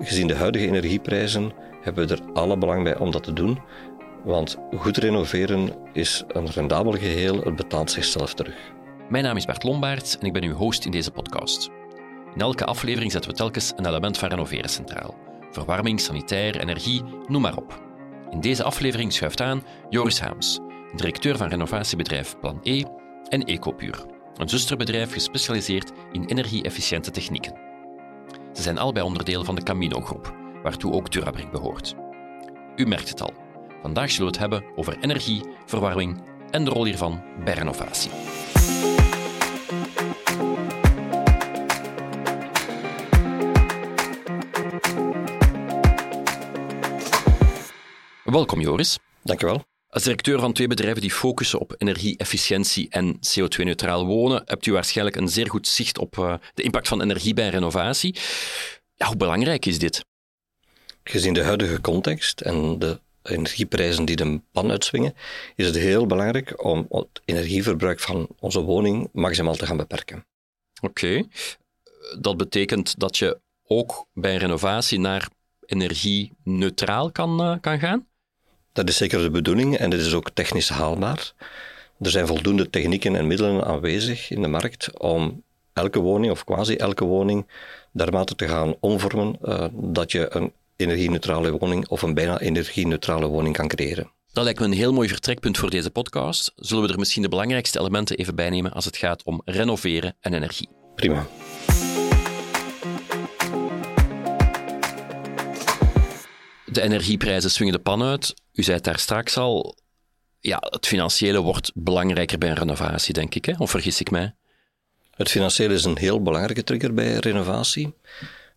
gezien de huidige energieprijzen hebben we er alle belang bij om dat te doen. Want goed renoveren is een rendabel geheel, het betaalt zichzelf terug. Mijn naam is Bert Lombaerts en ik ben uw host in deze podcast. In elke aflevering zetten we telkens een element van renoveren centraal. Verwarming, sanitair, energie, noem maar op. In deze aflevering schuift aan Joris Haams, directeur van renovatiebedrijf Plan E en Ecopuur, een zusterbedrijf gespecialiseerd in energie-efficiënte technieken. Ze zijn allebei onderdeel van de Camino-groep, waartoe ook Durabrick behoort. U merkt het al. Vandaag zullen we het hebben over energie, verwarming en de rol hiervan bij renovatie. Welkom Joris. Dank je wel. Als directeur van twee bedrijven die focussen op energie-efficiëntie en CO2-neutraal wonen, hebt u waarschijnlijk een zeer goed zicht op uh, de impact van energie bij renovatie. Ja, hoe belangrijk is dit? Gezien de huidige context en de energieprijzen die de pan uitswingen, is het heel belangrijk om het energieverbruik van onze woning maximaal te gaan beperken. Oké, dat betekent dat je ook bij renovatie naar energie-neutraal kan, uh, kan gaan? Dat is zeker de bedoeling en dit is ook technisch haalbaar. Er zijn voldoende technieken en middelen aanwezig in de markt om elke woning, of quasi elke woning, daarmate te gaan omvormen uh, dat je een energie-neutrale woning of een bijna energie-neutrale woning kan creëren. Dat lijkt me een heel mooi vertrekpunt voor deze podcast. Zullen we er misschien de belangrijkste elementen even bij nemen als het gaat om renoveren en energie? Prima. De energieprijzen swingen de pan uit. U zei het daar straks al. Ja, het financiële wordt belangrijker bij een renovatie, denk ik. Hè? Of vergis ik mij? Het financiële is een heel belangrijke trigger bij renovatie.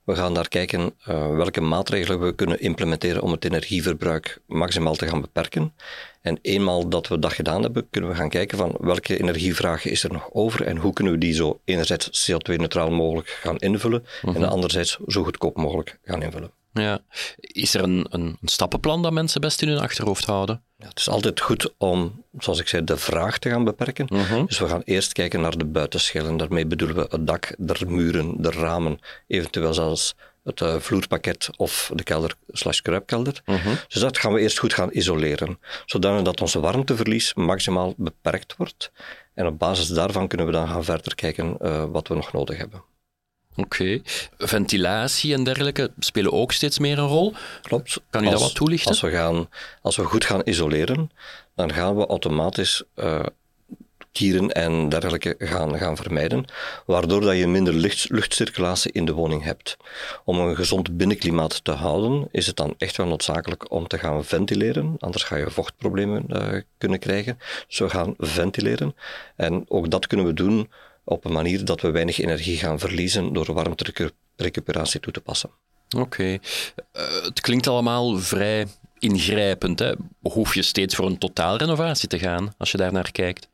We gaan daar kijken uh, welke maatregelen we kunnen implementeren om het energieverbruik maximaal te gaan beperken. En eenmaal dat we dat gedaan hebben, kunnen we gaan kijken van welke energievraag is er nog over en hoe kunnen we die zo enerzijds CO2-neutraal mogelijk gaan invullen en anderzijds zo goedkoop mogelijk gaan invullen. Ja. Is er een, een, stappenplan dat mensen best in hun achterhoofd houden? Ja, het is altijd goed om, zoals ik zei, de vraag te gaan beperken. -huh. Dus we gaan eerst kijken naar de buitenschillen. Daarmee bedoelen we het dak, de muren, de ramen, eventueel zelfs het uh, vloerpakket of de kelder slash kruipkelder. -huh. Dus dat gaan we eerst goed gaan isoleren, zodat onze warmteverlies maximaal beperkt wordt. En op basis daarvan kunnen we dan gaan verder kijken uh, wat we nog nodig hebben. Oké. Okay. Ventilatie en dergelijke spelen ook steeds meer een rol. Klopt. Kan u als, dat wat toelichten? Als we, gaan, als we goed gaan isoleren, dan gaan we automatisch uh, kieren en dergelijke gaan, gaan vermijden, waardoor dat je minder lucht, luchtcirculatie in de woning hebt. Om een gezond binnenklimaat te houden, is het dan echt wel noodzakelijk om te gaan ventileren, anders ga je vochtproblemen uh, kunnen krijgen. Dus we gaan ventileren en ook dat kunnen we doen op een manier dat we weinig energie gaan verliezen door warmterecuperatie toe te passen. Oké. Okay. Uh, het klinkt allemaal vrij ingrijpend. Hè? Hoef je steeds voor een totaalrenovatie te gaan, als je daar naar kijkt?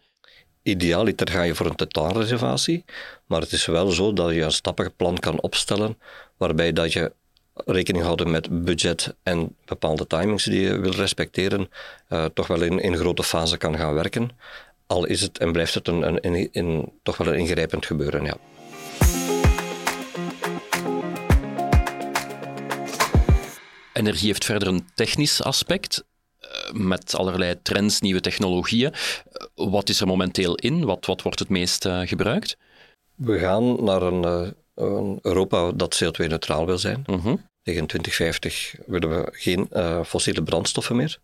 Idealiter ga je voor een totaalreservatie, maar het is wel zo dat je een stappenplan kan opstellen waarbij dat je rekening houden met budget en bepaalde timings die je wil respecteren, uh, toch wel in, in grote fase kan gaan werken. Al is het en blijft het een, een, een, een toch wel een ingrijpend gebeuren, ja. Energie heeft verder een technisch aspect met allerlei trends, nieuwe technologieën. Wat is er momenteel in? Wat, wat wordt het meest uh, gebruikt? We gaan naar een, uh, een Europa dat CO2-neutraal wil zijn. -huh. Tegen 2050 willen we geen uh, fossiele brandstoffen meer.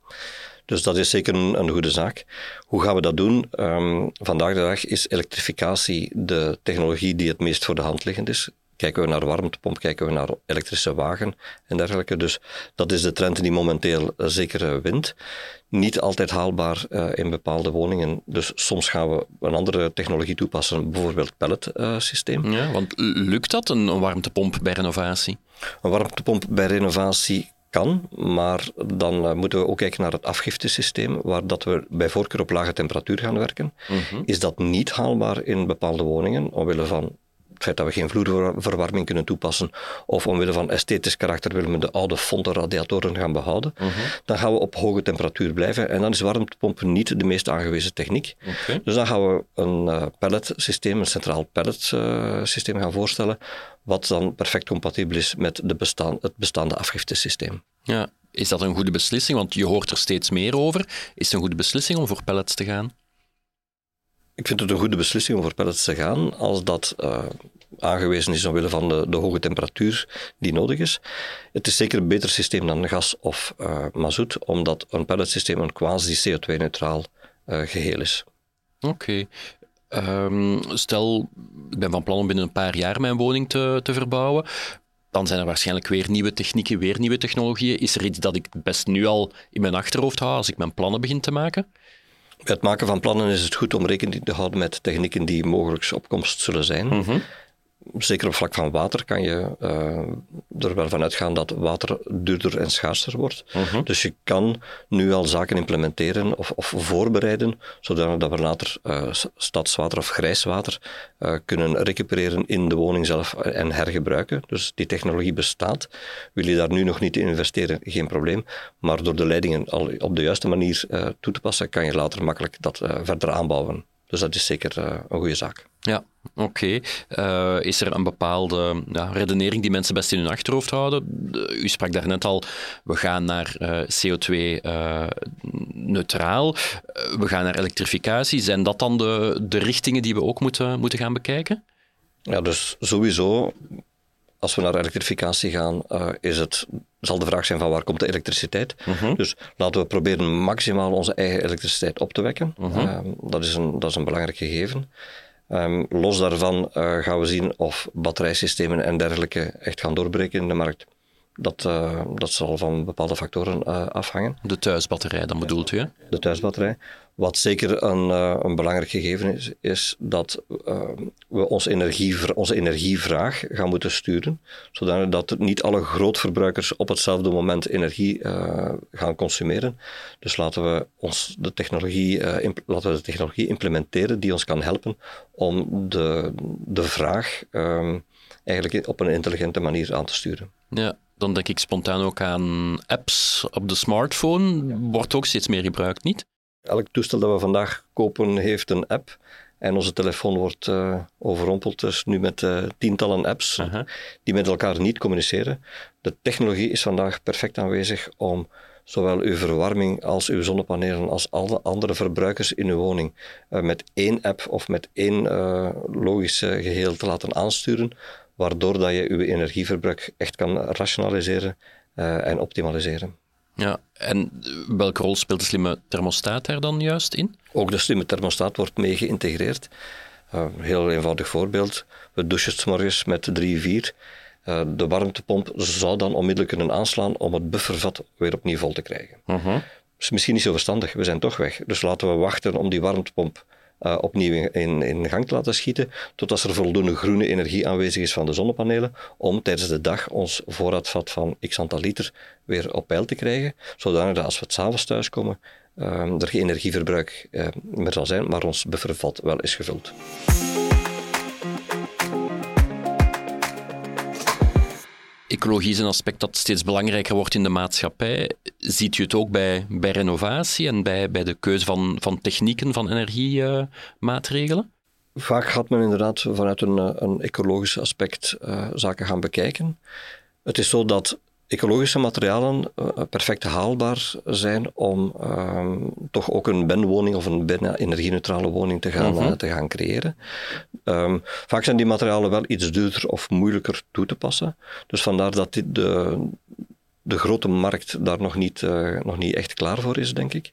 Dus dat is zeker een, een, goede zaak. Hoe gaan we dat doen? Um, vandaag de dag is elektrificatie de technologie die het meest voor de hand liggend is. Kijken we naar warmtepomp, kijken we naar elektrische wagen en dergelijke. Dus dat is de trend die momenteel uh, zeker uh, wint. Niet altijd haalbaar uh, in bepaalde woningen. Dus soms gaan we een andere technologie toepassen, bijvoorbeeld pelletsysteem. ja, want lukt dat, een, warmtepomp bij renovatie? Een warmtepomp bij renovatie kan, maar dan uh, moeten we ook kijken naar het afgiftesysteem, waar dat we bij voorkeur op lage temperatuur gaan werken. -huh. Is dat niet haalbaar in bepaalde woningen, omwille van het feit dat we geen vloerverwarming kunnen toepassen, of omwille van esthetisch karakter willen we de oude fonte radiatoren gaan behouden, mhm. dan gaan we op hoge temperatuur blijven. En dan is warmtepompen niet de meest aangewezen techniek. Dus dan gaan we een uh, pelletsysteem, een centraal pelletsysteem uh, gaan voorstellen, wat dan perfect compatibel is met de bestaan, het bestaande afgiftesysteem. Ja, is dat een goede beslissing? Want je hoort er steeds meer over. Is het een goede beslissing om voor pellets te gaan? Ik vind het een goede beslissing om voor pellets te gaan als dat uh, aangewezen is omwille van de, de, hoge temperatuur die nodig is. Het is zeker een beter systeem dan gas of uh, mazoet, omdat een pelletsysteem een quasi-CO2-neutraal uh, geheel is. Oké. Um, stel, ik ben van plan om binnen een paar jaar mijn woning te, te verbouwen. Dan zijn er waarschijnlijk weer nieuwe technieken, weer nieuwe technologieën. Is er iets dat ik best nu al in mijn achterhoofd hou als ik mijn plannen begin te maken? Bij het maken van plannen is het goed om rekening te houden met technieken die mogelijk op komst zullen zijn. Mhm zeker op vlak van water kan je uh, er wel van uitgaan dat water duurder en schaarser wordt. Mhm. Dus je kan nu al zaken implementeren of, of voorbereiden, zodat we later uh, stadswater of grijswater uh, kunnen recupereren in de woning zelf en hergebruiken. Dus die technologie bestaat. Wil je daar nu nog niet in investeren, geen probleem. Maar door de leidingen al op de juiste manier toe te passen, kan je later makkelijk dat verder aanbouwen. Dus dat is zeker een goede zaak. Ja, oké. Eh, is er een bepaalde ja, redenering die mensen best in hun achterhoofd houden? U sprak daarnet al, we gaan naar uh, eh, CO2-neutraal, eh, we gaan naar elektrificatie. Zijn dat dan de, de richtingen die we ook moeten, moeten gaan bekijken? Ja, dus sowieso, als we naar elektrificatie gaan, is het, zal de vraag zijn van waar komt de elektriciteit. Mhm. Dus laten we proberen maximaal onze eigen elektriciteit op te wekken. Mhm. dat, is een, dat is een belangrijk gegeven. Um, los daarvan uh, gaan we zien of batterijsystemen en dergelijke echt gaan doorbreken in de markt. Dat, uh, dat zal van bepaalde factoren uh, afhangen. De thuisbatterij, dan bedoelt u? Hè? De thuisbatterij. Wat zeker een, uh, een belangrijk gegeven is, is dat we onze, energie, onze energievraag gaan moeten sturen, zodat niet alle grootverbruikers op hetzelfde moment energie gaan consumeren. Dus laten we, ons de technologie, laten we de technologie implementeren die ons kan helpen om de, de vraag um, eigenlijk op een intelligente manier aan te sturen. Ja, dan denk ik spontaan ook aan apps op de smartphone. Wordt ook steeds meer gebruikt, niet? Elk toestel dat we vandaag kopen heeft een app. En onze telefoon wordt uh, overrompeld dus nu met uh, tientallen apps die met elkaar niet communiceren. De technologie is vandaag perfect aanwezig om zowel uw verwarming als uw zonnepanelen als alle andere verbruikers in uw woning uh, met één app of met één logisch geheel te laten aansturen, waardoor dat je je energieverbruik echt kan rationaliseren uh, en optimaliseren. Ja, en welke rol speelt de slimme thermostaat daar dan juist in? Ook de slimme thermostaat wordt mee geïntegreerd. Uh, heel eenvoudig voorbeeld. We douchen s morgens met 3, 4. Uh, de warmtepomp zou dan onmiddellijk kunnen aanslaan om het buffervat weer opnieuw vol te krijgen. Uh. -huh. is misschien niet zo verstandig, we zijn toch weg. Dus laten we wachten om die warmtepomp uh, opnieuw in, in gang te laten schieten, totdat er voldoende groene energie aanwezig is van de zonnepanelen, om tijdens de dag ons voorraadvat van x aantal liter weer op peil te krijgen, zodanig dat als we het s'avonds thuiskomen, uh, er geen energieverbruik uh, meer zal zijn, maar ons buffervat wel is gevuld. Ecologie is een aspect dat steeds belangrijker wordt in de maatschappij. Ziet u het ook bij, bij renovatie en bij, bij de keuze van, van technieken, van energiemaatregelen? Vaak gaat men inderdaad vanuit een, een ecologisch aspect uh, zaken gaan bekijken. Het is zo dat ecologische materialen uh, perfect haalbaar zijn om uh, toch ook een benwoning of een bijna energie-neutrale woning te gaan, uh te gaan creëren. Um, vaak zijn die materialen wel iets duurder of moeilijker toe te passen. Dus vandaar dat dit de, de grote markt daar nog niet, uh, nog niet echt klaar voor is, denk ik.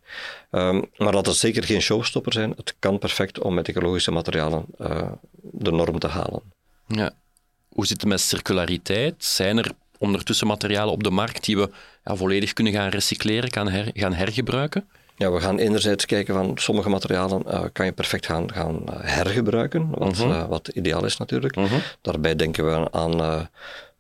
Um, maar dat het zeker geen showstopper zijn. Het kan perfect om met ecologische materialen de norm te halen. Ja. Hoe zit het met circulariteit? Zijn er ondertussen materialen op de markt die we ja, volledig kunnen gaan recycleren, gaan, her, gaan hergebruiken? Ja, we gaan enerzijds kijken van sommige materialen uh, kan je perfect gaan, gaan uh, hergebruiken, wat, uh, wat ideaal is natuurlijk. Mhm. Daarbij denken we aan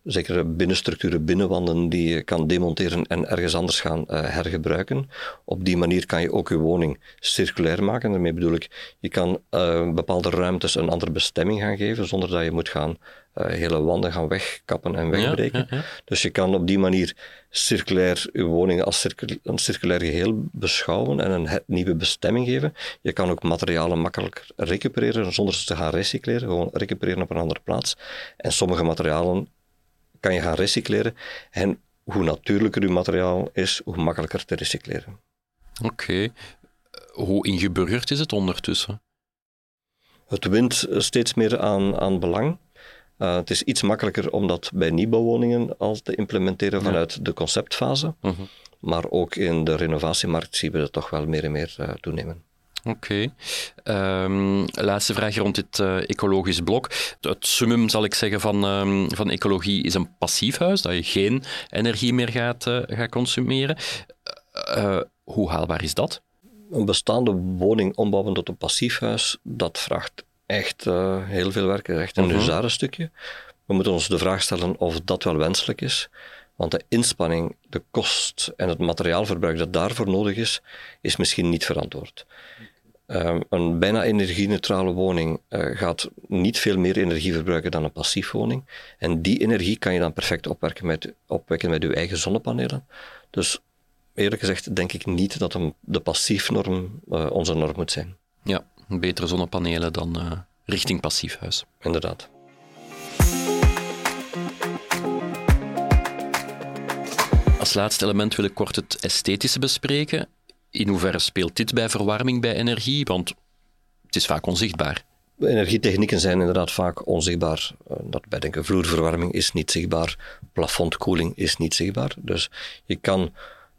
zekere binnenstructuren, binnenwanden die je kan demonteren en ergens anders gaan uh, hergebruiken. Op die manier kan je ook je woning circulair maken. Daarmee bedoel ik, je kan uh, bepaalde ruimtes een andere bestemming gaan geven, zonder dat je moet gaan uh, hele wanden gaan wegkappen en wegbreken. Ja, ja, ja. Dus je kan op die manier circulair je woning als circul een circulair geheel beschouwen en een nieuwe bestemming geven. Je kan ook materialen makkelijk recupereren zonder ze te gaan recycleren, gewoon recupereren op een andere plaats. En sommige materialen kan je gaan recycleren. En hoe natuurlijker uw materiaal is, hoe makkelijker te recycleren. Oké. Hoe ingeburgerd is het ondertussen? Het wint steeds meer aan, aan belang. Uh, het is iets makkelijker om dat bij nieuwbouwwoningen al te implementeren vanuit de conceptfase. Uh mhm. -huh. Maar ook in de renovatiemarkt zien we dat toch wel meer en meer uh, toenemen. Oké. Okay. Um, laatste vraag rond dit uh, ecologisch blok. Het summum, zal ik zeggen, van, um, van ecologie is een passief huis, dat je geen energie meer gaat, uh, gaat consumeren. Uh, hoe haalbaar is dat? Een bestaande woning ombouwen tot een passief huis, dat vraagt echt heel veel werk, echt een uh -huh. stukje. We moeten ons de vraag stellen of dat wel wenselijk is. Want de inspanning, de kost en het materiaalverbruik dat daarvoor nodig is, is misschien niet verantwoord. Um, een bijna energie-neutrale woning uh, gaat niet veel meer energie verbruiken dan een passief woning. En die energie kan je dan perfect opwekken met, opwekken met je eigen zonnepanelen. Dus eerlijk gezegd denk ik niet dat een, de passiefnorm uh, onze norm moet zijn. Ja, betere zonnepanelen dan uh, richting passiefhuis. Inderdaad. Als laatste element wil ik kort het esthetische bespreken in hoeverre speelt dit bij verwarming bij energie? Want het is vaak onzichtbaar. Energietechnieken zijn inderdaad vaak onzichtbaar. Eh, dat bij denken, vloerverwarming is niet zichtbaar, plafondkoeling is niet zichtbaar. Dus je kan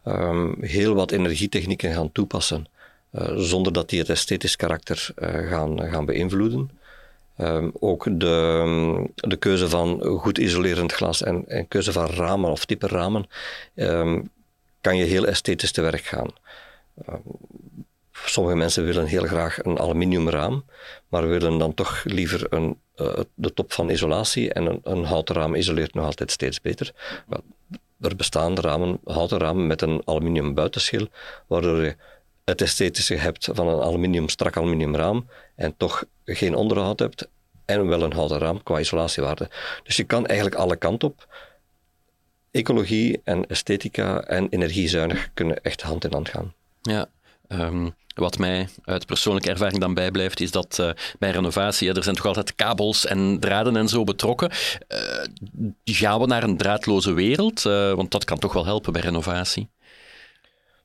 um, heel wat energietechnieken gaan toepassen uh, zonder dat die het esthetisch karakter uh, gaan, gaan beïnvloeden. Um, ook de, de keuze van goed isolerend glas en, en keuze van ramen of type ramen kan je heel esthetisch te werk gaan. Ehm, sommige mensen willen heel graag een aluminiumraam, maar willen dan toch liever een, uh, de top van isolatie en een, een, houten raam isoleert nog altijd steeds beter. er bestaan ramen, houten ramen met een aluminium buitenschil, waardoor je het esthetische hebt van een aluminium, strak aluminiumraam en toch geen onderhoud hebt en wel een houten raam qua isolatiewaarde. Dus je kan eigenlijk alle kanten op. Ecologie en esthetica en energiezuinig kunnen echt hand in hand gaan. Ja, um, wat mij uit persoonlijke ervaring dan bijblijft, is dat uh, bij renovatie, er zijn toch altijd kabels en draden en zo betrokken. Uh, gaan we naar een draadloze wereld? Uh, want dat kan toch wel helpen bij renovatie.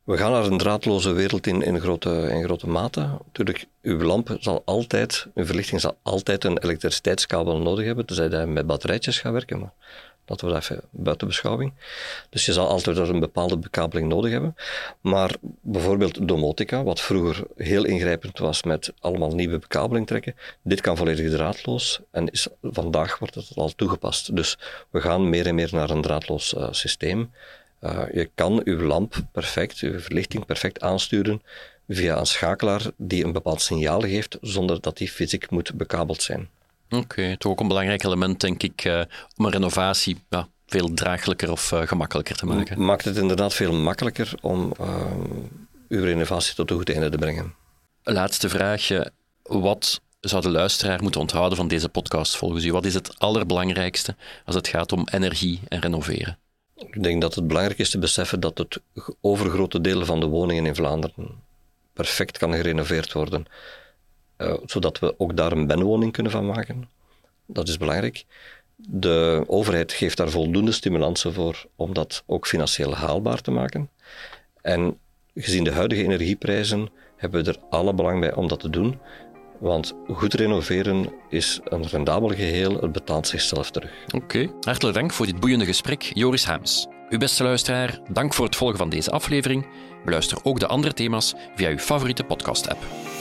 We gaan naar een draadloze wereld in, in, grote, in grote mate. Natuurlijk, uw lamp zal altijd, uw verlichting zal altijd een elektriciteitskabel nodig hebben, tenzij je met batterijtjes gaat werken. Maar Laten we dat even buiten beschouwing. Dus je zal altijd een bepaalde bekabeling nodig hebben. Maar bijvoorbeeld domotica, wat vroeger heel ingrijpend was met allemaal nieuwe bekabeling trekken, dit kan volledig draadloos en is, vandaag wordt het al toegepast. Dus we gaan meer en meer naar een draadloos uh, systeem. Uh, je kan uw lamp perfect, uw verlichting perfect aansturen via een schakelaar die een bepaald signaal geeft zonder dat die fysiek moet bekabeld zijn. Oké, okay, toch ook een belangrijk element, denk ik, uh, om een renovatie ja, veel draaglijker of uh, gemakkelijker te maken. Maakt het inderdaad veel makkelijker om uh, uw renovatie tot een goed einde te brengen. Laatste vraagje. Wat zou de luisteraar moeten onthouden van deze podcast volgens u? Wat is het allerbelangrijkste als het gaat om energie en renoveren? Ik denk dat het belangrijk is te beseffen dat het overgrote deel van de woningen in Vlaanderen perfect kan gerenoveerd worden. Eh, zodat we ook daar een benwoning kunnen van maken. Dat is belangrijk. De overheid geeft daar voldoende stimulansen voor om dat ook financieel haalbaar te maken. En gezien de huidige energieprijzen hebben we er alle belang bij om dat te doen. Want goed renoveren is een rendabel geheel, het betaalt zichzelf terug. Oké, hartelijk dank voor dit boeiende gesprek, Joris Haams. Uw beste luisteraar, dank voor het volgen van deze aflevering. Beluister ook de andere thema's via uw favoriete podcast-app.